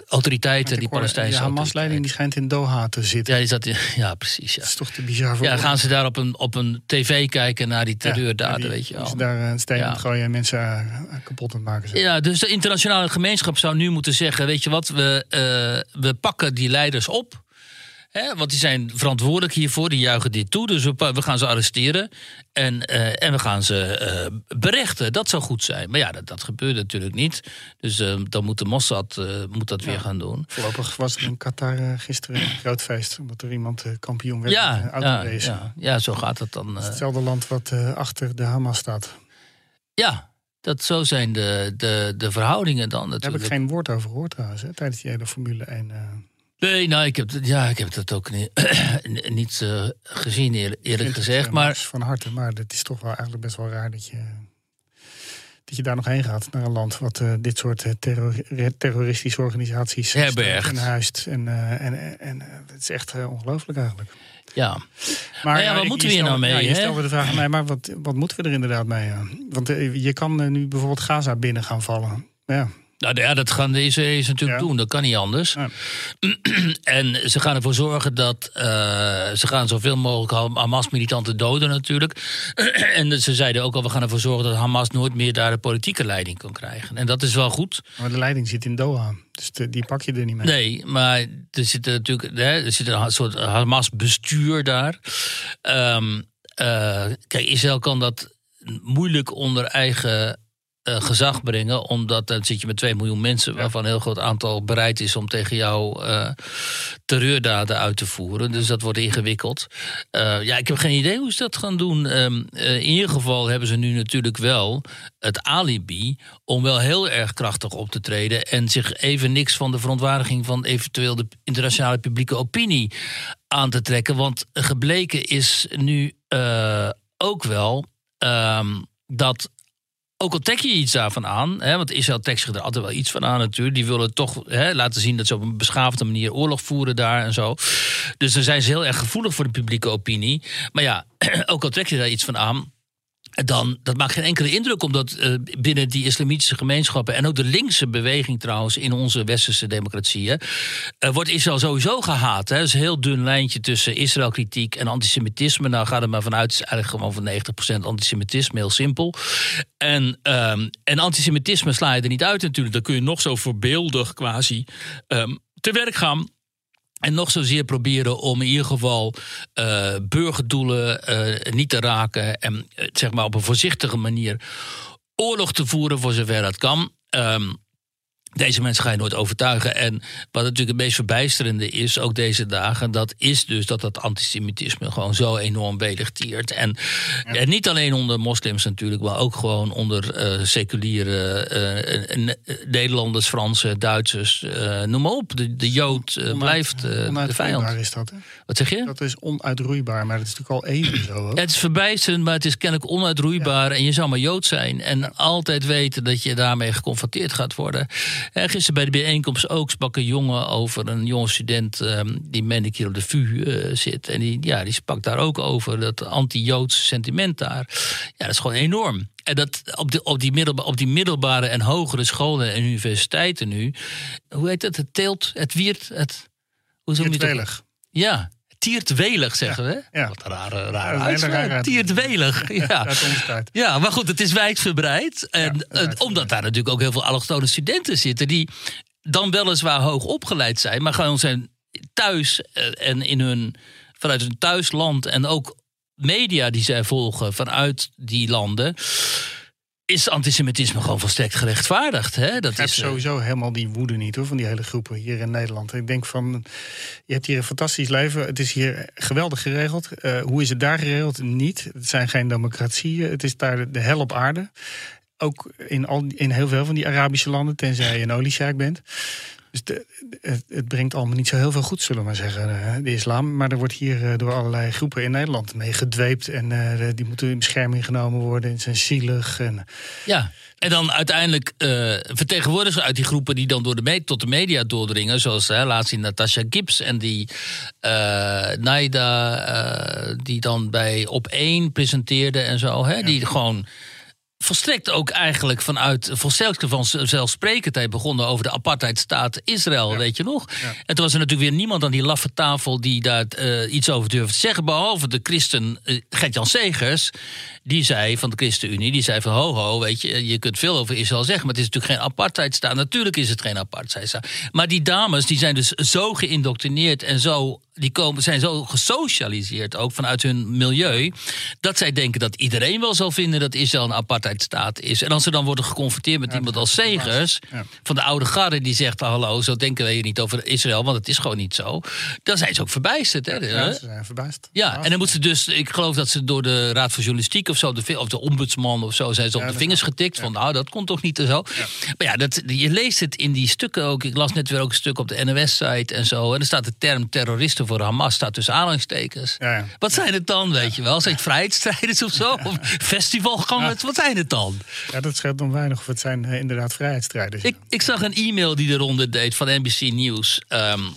autoriteiten, die Palestijnse De Hamas-leiding die schijnt in Doha te zitten. Ja, die zat in, ja precies. Ja. Dat is toch te bizar voor Ja, gaan ze daar op een, op een tv kijken naar die terreurdaden, ja, die, weet je wel. Daar een steen ja. gooien en mensen uh, kapot aan het maken. Ja, dus de internationale gemeenschap zou nu moeten zeggen... weet je wat, we, uh, we pakken die leiders op... He, want die zijn verantwoordelijk hiervoor, die juichen dit toe. Dus we, we gaan ze arresteren en, uh, en we gaan ze uh, berechten. Dat zou goed zijn. Maar ja, dat, dat gebeurt natuurlijk niet. Dus uh, dan moet de Mossad moet dat ja. weer gaan doen. Voorlopig was er in Qatar gisteren een groot feest. Omdat er iemand kampioen werd ja. Ja, ja, ja, zo gaat het dan. Het hetzelfde land wat achter de Hamas staat. Ja, dat zo zijn de, de, de verhoudingen dan natuurlijk. Daar heb ik geen woord over gehoord trouwens, hè, tijdens die hele Formule 1... Nee, nou, ik heb, ja, ik heb dat ook niet, niet uh, gezien, eerlijk, eerlijk gezegd. Maar... Van harte, maar het is toch wel eigenlijk best wel raar dat je, dat je daar nog heen gaat. Naar een land wat uh, dit soort terror, terroristische organisaties herbergt en huist. En, uh, en, en het is echt ongelooflijk eigenlijk. Ja. Maar ja, wat ik, moeten we hier stel, nou mee? Ja, je hè? stelde de vraag aan mij, maar wat, wat moeten we er inderdaad mee? Want je kan nu bijvoorbeeld Gaza binnen gaan vallen. Ja, nou ja, dat gaan de Israëli's natuurlijk ja. doen. Dat kan niet anders. Ja. en ze gaan ervoor zorgen dat uh, ze gaan zoveel mogelijk Hamas-militanten doden natuurlijk. en ze zeiden ook al, we gaan ervoor zorgen dat Hamas nooit meer daar de politieke leiding kan krijgen. En dat is wel goed. Maar de leiding zit in Doha. Dus de, die pak je er niet mee. Nee, maar er zit natuurlijk hè, er zit een soort Hamas-bestuur daar. Um, uh, kijk, Israël kan dat moeilijk onder eigen uh, gezag brengen. Omdat dan zit je met 2 miljoen mensen, waarvan een heel groot aantal bereid is om tegen jou uh, terreurdaden uit te voeren. Dus dat wordt ingewikkeld. Uh, ja, ik heb geen idee hoe ze dat gaan doen. Um, in ieder geval hebben ze nu natuurlijk wel het alibi om wel heel erg krachtig op te treden. En zich even niks van de verontwaardiging van eventueel de internationale publieke opinie aan te trekken. Want gebleken is nu ook wel. Um, dat ook al trek je iets daarvan aan, hè, want Israël trekt zich er altijd wel iets van aan natuurlijk. Die willen toch hè, laten zien dat ze op een beschaafde manier oorlog voeren daar en zo. Dus dan zijn ze heel erg gevoelig voor de publieke opinie. Maar ja, ook al trek je daar iets van aan. Dan, dat maakt geen enkele indruk, omdat uh, binnen die islamitische gemeenschappen... en ook de linkse beweging trouwens in onze westerse democratieën... Uh, wordt Israël sowieso gehaat. Hè. Er is een heel dun lijntje tussen Israëlkritiek en antisemitisme. Nou, ga er maar vanuit, het is eigenlijk gewoon van 90% antisemitisme, heel simpel. En, um, en antisemitisme sla je er niet uit natuurlijk. Dan kun je nog zo voorbeeldig quasi um, te werk gaan... En nog zozeer proberen om in ieder geval uh, burgerdoelen uh, niet te raken. En uh, zeg maar op een voorzichtige manier oorlog te voeren voor zover dat kan. Um, deze mensen ga je nooit overtuigen. En wat natuurlijk het meest verbijsterende is, ook deze dagen, dat is dus dat dat antisemitisme gewoon zo enorm welig En, ja. en niet alleen onder moslims natuurlijk, maar ook gewoon onder uh, seculiere uh, Nederlanders, Fransen, Duitsers. Uh, noem maar op. De, de Jood blijft de vijand. is dat, hè? Wat zeg je? Dat is onuitroeibaar, maar dat is natuurlijk al even zo. Hoor. Het is verbijsterend, maar het is kennelijk onuitroeibaar. Ja. En je zou maar Jood zijn en altijd weten dat je daarmee geconfronteerd gaat worden. En gisteren bij de bijeenkomst ook sprak een jongen over een jonge student um, die meen ik hier op de VU uh, zit. En die, ja, die sprak daar ook over dat anti-Joodse sentiment daar. Ja, dat is gewoon enorm. En dat op, de, op, die middelba, op die middelbare en hogere scholen en universiteiten nu. Hoe heet het? Het teelt, het wiert, het. Hoe het Ja, tiertwelig, zeggen we. Ja. Wat een rare, rare ja, uitspraak. Tiertwelig. Ja. ja, maar goed, het is wijdverbreid. En, ja, omdat daar natuurlijk ook heel veel allochtone studenten zitten... die dan weliswaar hoog opgeleid zijn... maar gewoon zijn thuis en in hun, vanuit hun thuisland... en ook media die zij volgen vanuit die landen is antisemitisme gewoon volstrekt gerechtvaardigd. Hè? Dat is sowieso helemaal die woede niet hoor, van die hele groepen hier in Nederland. Ik denk van, je hebt hier een fantastisch leven. Het is hier geweldig geregeld. Uh, hoe is het daar geregeld? Niet. Het zijn geen democratieën. Het is daar de hel op aarde. ook in, al, in heel veel van die Arabische landen, tenzij je een oliesjaak bent. Dus de, het, het, brengt allemaal niet zo heel veel goed, zullen we maar zeggen, eh, de islam. Maar er wordt hier eh, door allerlei groepen in Nederland mee gedweept. En uh, die moeten in bescherming genomen worden. En zijn zielig. En... Ja, en dan uiteindelijk uh, vertegenwoordigers uit die groepen die dan door de tot de media doordringen. Zoals hè, laatst zien Natasha Gibbs en die uh, Naida, die dan bij Op 1 presenteerde en zo. Hè, Die gewoon volstrekt ook eigenlijk vanuit volstrekt van zelfsprekendheid begonnen over de apartheidstaat Israël, weet je nog? En toen was er natuurlijk weer niemand aan die laffe tafel die daar uh, iets over durfde te zeggen, behalve de christen uh, Gert-Jan Segers, die zei van de ChristenUnie, die zei van ho ho, weet je, je kunt veel over Israël zeggen, maar het is natuurlijk geen apartheidstaat. Natuurlijk is het geen apartheidstaat. Maar die dames, die zijn dus zo geïndoctrineerd en zo die komen, zijn zo gesocialiseerd, ook vanuit hun milieu, dat zij denken dat iedereen wel zal vinden dat Israël een apartheidstaat is. En als ze dan worden geconfronteerd met iemand als Segers, van de oude garde, die zegt: Hallo, zo denken wij hier niet over Israël, want het is gewoon niet zo. Dan zijn ze ook verbijsterd. Hè? Ja, ze zijn verbijsterd. Ja, en dan moeten ze dus, ik geloof dat ze door de Raad voor Journalistiek of zo, de, of de ombudsman of zo, zijn ze op de vingers getikt. Van nou, dat komt toch niet en zo. Maar ja, dat, je leest het in die stukken ook. Ik las net weer ook een stuk op de NOS-site en zo. En er staat de term terroristen voor Hamas staat tussen aanhalingstekens. Ja, ja. Wat zijn het dan, weet je wel? Zijn het vrijheidsstrijders of zo? Of festivalgangers? Wat zijn het dan? Ja, dat scheelt om weinig. Of het zijn uh, inderdaad vrijheidsstrijders. Ik, ik zag een e-mail die de ronde deed van NBC News. Um,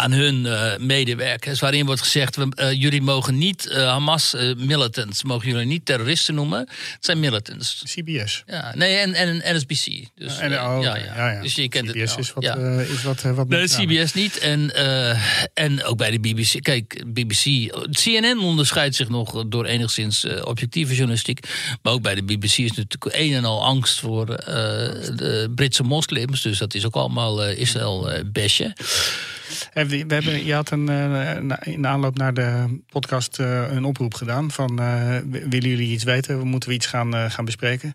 aan hun uh, medewerkers. Waarin wordt gezegd: we, uh, jullie mogen niet uh, Hamas militants, mogen jullie niet terroristen noemen. Het zijn militants. CBS. Ja, nee, en, en NSBC. Dus, en, oh, ja, ja. ja, ja. Dus je kent CBS het is wat, is wat, wat Nee, CBS niet. En, en ook bij de BBC. Kijk, BBC. CNN onderscheidt zich nog door enigszins objectieve journalistiek. Maar ook bij de BBC is natuurlijk een en al angst voor de Britse moslims. Dus dat is ook allemaal Israël-besje. We hebben, je had een, eh, in aanloop naar de podcast eh, een oproep gedaan van uh, willen jullie iets weten? Moeten we iets gaan, gaan bespreken?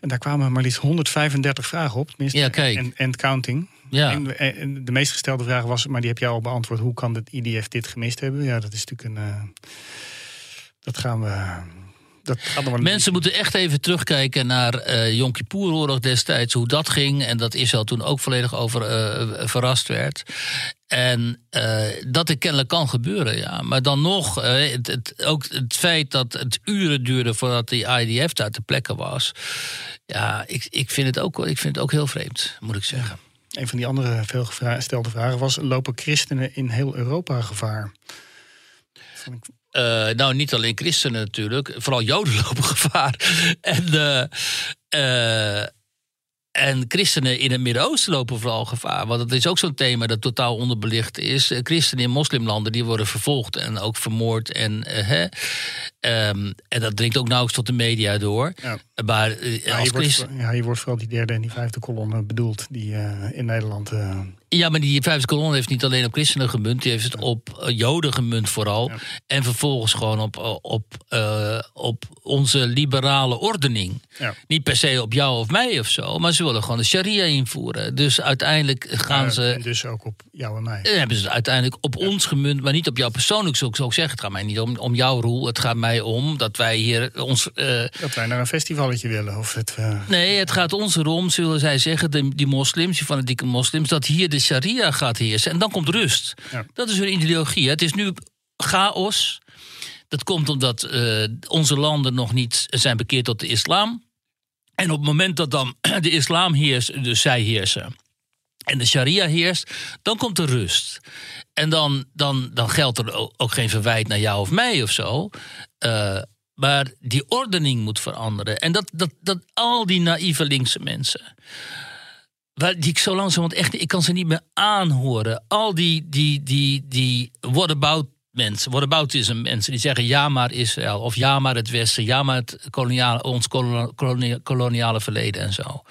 En daar kwamen maar liefst 135 vragen op, tenminste. Ja, kijk. En, en counting. Ja. En, de meest gestelde vraag was, maar die heb jij al beantwoord. Hoe kan het IDF dit gemist hebben? Ja, dat is natuurlijk een. dat gaan we dat Mensen moeten echt even terugkijken naar uh, Yom Kippur-oorlog destijds, hoe dat ging. En dat Israël toen ook volledig over uh, verrast werd. En uh, dat het kennelijk kan gebeuren, ja. Maar dan nog, het, het, ook het feit dat het uren duurde voordat die IDF daar ter plekke was. Ja, ik, ik, vind het ook, ik vind het ook heel vreemd, moet ik zeggen. Een van die andere veel gestelde vragen was: lopen christenen in heel Europa gevaar? Uh, nou, niet alleen christenen natuurlijk. Vooral joden lopen gevaar. En, uh, en christenen in het Midden-Oosten lopen vooral gevaar. Want dat is ook zo'n thema dat totaal onderbelicht is. Christenen in moslimlanden die worden vervolgd en ook vermoord. En, hè, um, en dat dringt ook nauwelijks tot de media door. Ja. Maar, ja, als wordt, ja, hier wordt vooral die derde en die vijfde kolom bedoeld... die in Nederland ja, maar die vijfde kolon heeft niet alleen op christenen gemunt, die heeft het op eh, joden gemunt vooral. En vervolgens gewoon op, eh, op, uh, op onze liberale ordening. Ja. Niet per se op jou of mij of zo, maar ze willen gewoon de sharia invoeren. Dus uiteindelijk gaan ze... En dus ook op jou en mij. En hebben ze uiteindelijk op ons gemunt, maar niet op jou persoonlijk, zou ik zo zeggen. Het gaat mij niet om, om jouw rol, het gaat mij om dat wij hier ons... dat wij naar een festivalletje willen. Of het, Nee, het gaat ons erom, zullen zij zeggen, de, die moslims, die fanatieke moslims, dat hier de sharia gaat heersen. En dan komt rust. Dat is hun ideologie. Het is nu chaos. Dat komt omdat uh, onze landen nog niet zijn bekeerd tot de islam. En op het moment dat dan de islam heerst, dus zij heersen. En de sharia heerst, dan komt er rust. En dan, dan, dan geldt er ook geen verwijt naar jou of mij of zo. Uh, maar die ordening moet veranderen. En dat, dat, dat al die naïeve linkse mensen die ik zo langzamerhand echt, ik kan ze niet meer aanhoren. Al die, die, die, die about mensen, whataboutism mensen die zeggen ja maar Israël of ja maar het Westen, ja maar het koloniale, ons koloniale verleden en zo.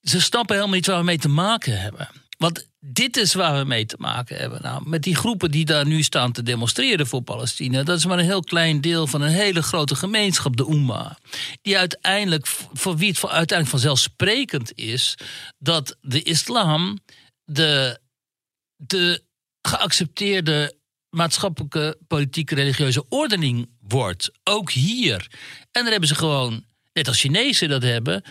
Ze snappen helemaal niet waar we mee te maken hebben. Want dit is waar we mee te maken hebben. Nou, met die groepen die daar nu staan te demonstreren voor Palestina. Dat is maar een heel klein deel van een hele grote gemeenschap, de Oema. Die uiteindelijk, voor wie het uiteindelijk vanzelfsprekend is. dat de islam de, de geaccepteerde maatschappelijke, politieke, religieuze ordening wordt. Ook hier. En daar hebben ze gewoon net als Chinezen dat hebben,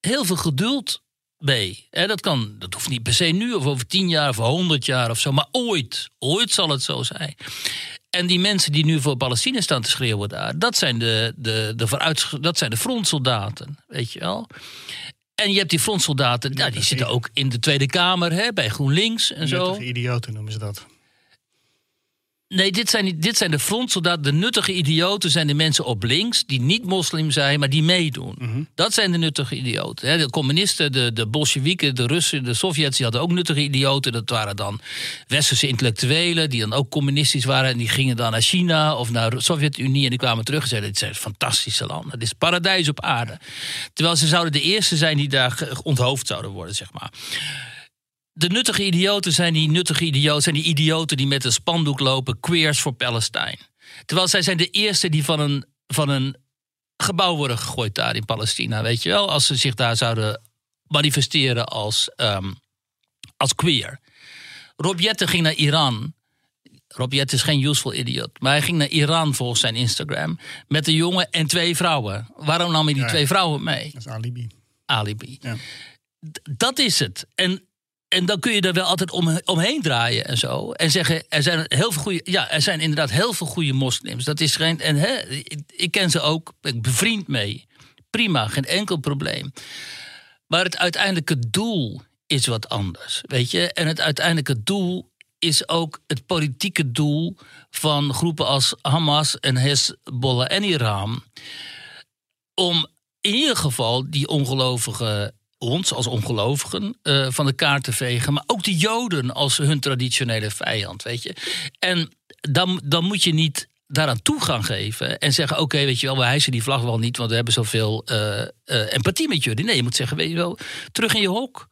heel veel geduld mee. Hè, dat, kan, dat hoeft niet per se nu of over tien jaar of honderd jaar of zo, maar ooit, ooit zal het zo zijn. En die mensen die nu voor Palestina staan te schreeuwen daar, dat zijn de, de, de, vooruit, dat zijn de frontsoldaten, weet je wel. En je hebt die frontsoldaten, nou, die zitten ook in de Tweede Kamer, hè, bij GroenLinks en zo. Idioten noemen ze dat. Nee, dit zijn, dit zijn de frontsoldaten. De nuttige idioten zijn de mensen op links... die niet moslim zijn, maar die meedoen. Dat zijn de nuttige idioten. De communisten, de, de Bolsjewieken, de Russen, de Sovjets... die hadden ook nuttige idioten. Dat waren dan westerse intellectuelen... die dan ook communistisch waren... en die gingen dan naar China of naar de Sovjet-Unie... en die kwamen terug en zeiden... dit zijn fantastische landen. Dit is paradijs op aarde. Terwijl ze zouden de eerste zijn die daar onthoofd zouden worden, zeg maar de nuttige idioten zijn die nuttige idioten, zijn die idioten die met een spandoek lopen, queers voor Palestijn. Terwijl zij zijn de eerste die van een, van een gebouw worden gegooid daar in Palestina, weet je wel, als ze zich daar zouden manifesteren als, ehm, als queer. Rob Jetten ging naar Iran. Rob Jetten is geen useful idiot. Maar hij ging naar Iran volgens zijn Instagram. Met een jongen en twee vrouwen. Waarom nam hij die Ja. twee vrouwen mee? Dat is alibi. Alibi. Ja. Dat is het. En, en dan kun je er wel altijd om, omheen draaien en zo. En zeggen, er zijn heel veel goede. Ja, er zijn inderdaad heel veel goede moslims. Dat is geen. En hè, ik, ken ze ook. Ik bevriend mee. Prima, geen enkel probleem. Maar het uiteindelijke doel is wat anders. Weet je? En het uiteindelijke doel is ook het politieke doel van groepen als Hamas en Hezbollah en Iran. Om in ieder geval die ongelovige ons als ongelovigen eh, van de kaart te vegen, maar ook de Joden als hun traditionele vijand, weet je. En dan, dan moet je niet daaraan toe gaan geven en zeggen: Oké, weet je wel, we hijsen die vlag wel niet, want we hebben zoveel eh, empathie met jullie. Nee, je moet zeggen: Weet je wel, terug in je hok.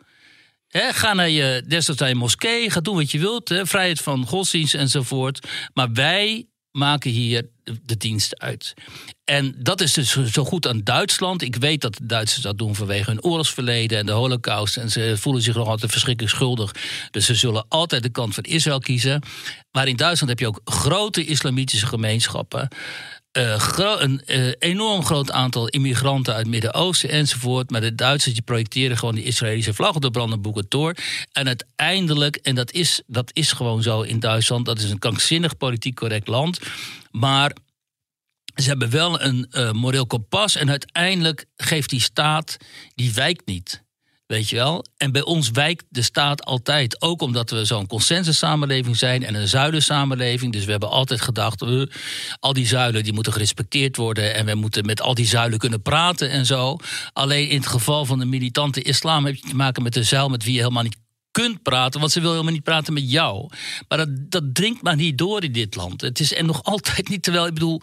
Ga naar je, desnoods naar moskee, ga doen wat je wilt, hè, vrijheid van godsdienst enzovoort. Maar wij maken hier de, dienst uit. En dat is dus zo goed aan Duitsland. Ik weet dat de Duitsers dat doen vanwege hun oorlogsverleden en de holocaust. En ze voelen zich nog altijd verschrikkelijk schuldig. Dus ze zullen altijd de kant van Israël kiezen. Maar in Duitsland heb je ook grote islamitische gemeenschappen. Eh, een eh, enorm groot aantal immigranten uit het Midden-Oosten enzovoort. Maar de Duitsers die projecteren gewoon die Israëlische vlag op de brandende door. En uiteindelijk, en dat is, dat is gewoon zo in Duitsland, dat is een krankzinnig politiek correct land. Maar ze hebben wel een eh, moreel kompas. En uiteindelijk geeft die staat, die wijkt niet. Weet je wel? En bij ons wijkt de staat altijd. Ook omdat we zo'n consensussamenleving zijn en een zuilensamenleving. Dus we hebben altijd gedacht, eh, al die zuilen die moeten gerespecteerd worden. En we moeten met al die zuilen kunnen praten en zo. Alleen in het geval van de militante islam heb je te maken met een zuil met wie je helemaal niet kunt praten, want ze wil helemaal niet praten met jou. Maar dat, dat dringt maar niet door in dit land. Het is en nog altijd niet, terwijl ik bedoel,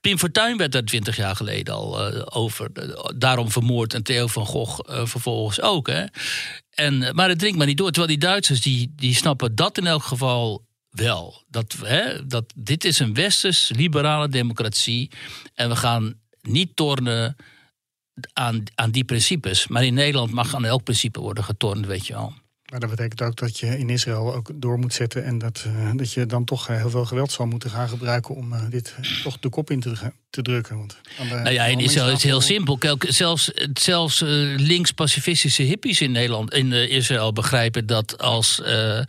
Pim Fortuyn werd daar twintig jaar geleden al eh, over, daarom vermoord en Theo van Gogh eh, vervolgens ook. Hè? En, eh, maar het dringt maar niet door, terwijl die Duitsers die, die snappen dat in elk geval wel. Dat, hè, dat dit is een westers liberale democratie en we gaan niet tornen aan, aan die principes. Maar in Nederland mag aan elk principe worden getornd, weet je wel. Maar dat betekent ook dat je in Israël ook door moet zetten. En dat, eh, dat je dan toch eh, heel veel geweld zal moeten gaan gebruiken om eh, dit toch de kop in te, te drukken. Want de- Nou ja, in Israël is het heel simpel. Zelfs zelfs eh, links-pacifistische hippies in Nederland, in eh, Israël begrijpen dat als, eh,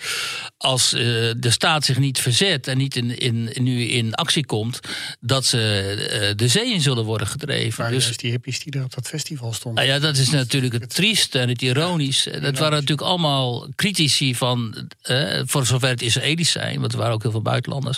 als de staat zich niet verzet en niet in, in, nu in actie komt, dat ze de zee in zullen worden gedreven. waren Dus juist die hippies die er op dat festival stonden. nou ja, dat is natuurlijk het trieste en het ironisch. Dat waren natuurlijk allemaal critici van, voor zover het Israëli's zijn, want er waren ook heel veel buitenlanders.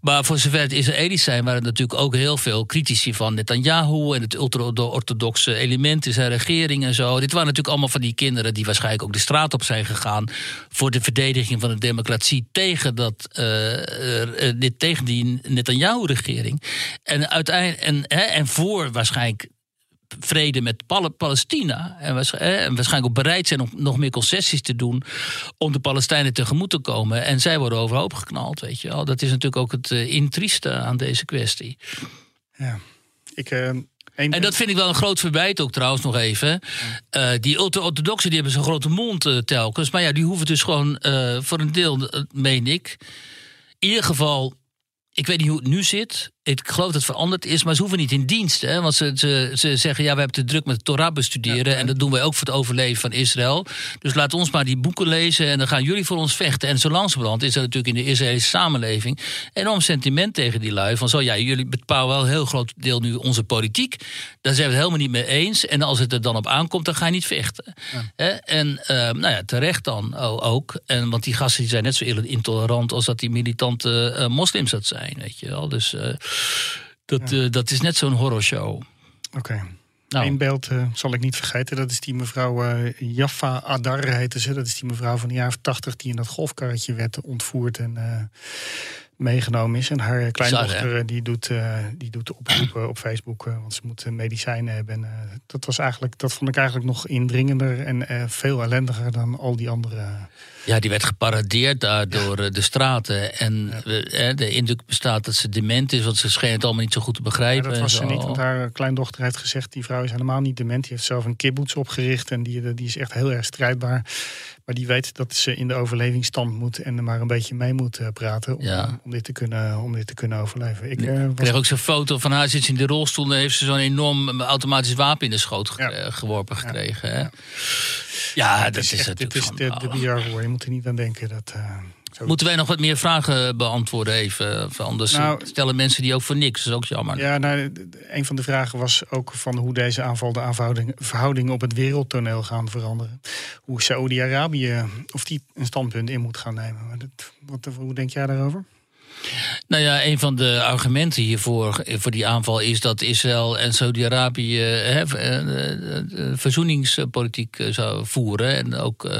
Maar voor zover het Israëli's zijn, waren er natuurlijk ook heel veel critici van Netanyahu en het ultra-orthodoxe element in zijn regering en zo. Dit waren natuurlijk allemaal van die kinderen die waarschijnlijk ook de straat op zijn gegaan voor de verdediging van de democratie tegen, dat, eh, eh, dit, tegen die Netanyahu-regering. En, uiteindelijk, en, en voor waarschijnlijk vrede met Pal- Palestina. En, waarsch- en waarschijnlijk ook bereid zijn om nog meer concessies te doen. om de Palestijnen tegemoet te komen. En zij worden overhoop geknald, weet je wel. Dat is natuurlijk ook het uh, intrieste aan deze kwestie. Ja. Ik, eh, En dat vind ik wel een groot verwijt ook trouwens nog even. Uh, die ultra-orthodoxen die hebben zo'n grote mond uh, telkens. Maar ja, die hoeven dus gewoon voor een deel, meen ik. In ieder geval, ik weet niet hoe het nu zit. Ik geloof dat het veranderd is, maar ze hoeven niet in dienst. Hè? Want ze, ze, ze zeggen, ja, we hebben te druk met de Torah bestuderen. En dat doen wij ook voor het overleven van Israël. Dus laat ons maar die boeken lezen en dan gaan jullie voor ons vechten. En zo langzamerhand is er natuurlijk in de Israëlische samenleving enorm sentiment tegen die lui. Van zo, ja, jullie bepalen wel een heel groot deel nu onze politiek. Daar zijn we het helemaal niet mee eens. En als het er dan op aankomt, dan ga je niet vechten. Hè? En uh, nou ja, terecht dan ook. En, want die gasten die zijn net zo intolerant als dat die militante uh, moslims dat zijn. Weet je wel. Dus... Uh, dat, ja. uh, dat is net zo'n horrorshow. Oké. Okay. Nou. Eén beeld uh, zal ik niet vergeten. Dat is die mevrouw uh, Jaffa Adar heette ze. Dat is die mevrouw van de jaren 80 die in dat golfkarretje werd ontvoerd en meegenomen is. En haar kleindochter die doet, uh, die doet de oproepen op Facebook, uh, want ze moet medicijnen hebben. En, uh, dat, was eigenlijk, dat vond ik eigenlijk nog indringender en veel ellendiger dan al die andere. Ja, die werd geparadeerd daar door de straten. En ja. de indruk bestaat dat ze dement is, want ze scheen het allemaal niet zo goed te begrijpen. Ja, dat was ze niet, want haar kleindochter heeft gezegd... die vrouw is helemaal niet dement. Die heeft zelf een kibbutz opgericht en die, die is echt heel erg strijdbaar. Maar die weet dat ze in de overlevingsstand moet en er maar een beetje mee moet praten. Om, ja. om, dit, te kunnen, om dit te kunnen overleven. Ik was... kreeg ook zo'n foto van haar zit in de rolstoel en heeft ze zo'n enorm automatisch wapen in de schoot ge geworpen gekregen. Ja, ja. dat is, echt, het. Dit is de, de bizar Je moet er niet aan denken dat. Uh. Moeten wij nog wat meer vragen beantwoorden even? Anders nou, stellen mensen die ook voor niks. Dat is ook jammer. Ja, nou, een van de vragen was ook van hoe deze aanval de verhoudingen op het wereldtoneel gaan veranderen. Hoe Saoedi-Arabië, of die een standpunt in moet gaan nemen. Dat, wat, hoe denk jij daarover? Nou ja, een van de argumenten hiervoor voor die aanval is dat Israël en Saudi-Arabië verzoeningspolitiek zou voeren. En ook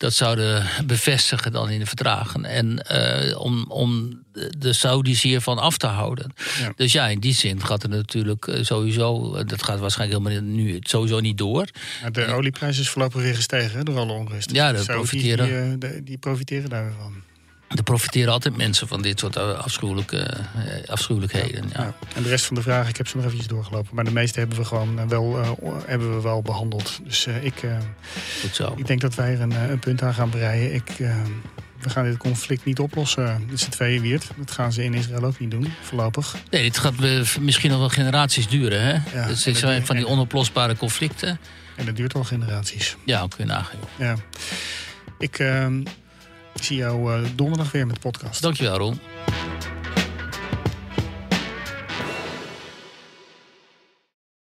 dat zouden bevestigen dan in de verdragen. En uh, om, om de Saudis hiervan af te houden. Ja. Dus ja, in die zin gaat het natuurlijk sowieso... dat gaat waarschijnlijk helemaal nu sowieso niet door. Ja, de olieprijs is voorlopig weer gestegen door alle onrust. Ja, de profiteren. Die profiteren daarvan. Er profiteren altijd mensen van dit soort afschuwelijke, afschuwelijkheden. Ja, ja. En de rest van de vragen, ik heb ze nog even doorgelopen. Maar de meeste hebben we gewoon wel, uh, hebben we wel behandeld. Dus uh, ik, uh, Goed zo. ik denk dat wij er een, een punt aan gaan breien. Ik, we gaan dit conflict niet oplossen. Dit is het tweede wiert. Dat gaan ze in Israël ook niet doen, voorlopig. Nee, dit gaat misschien nog wel generaties duren. Hè? Ja, dat zijn van die onoplosbare conflicten. En dat duurt al generaties. Ja, kun je nagaan. Ja. Ik... Ik zie jou eh, donderdag weer met de podcast. Dankjewel, Ron.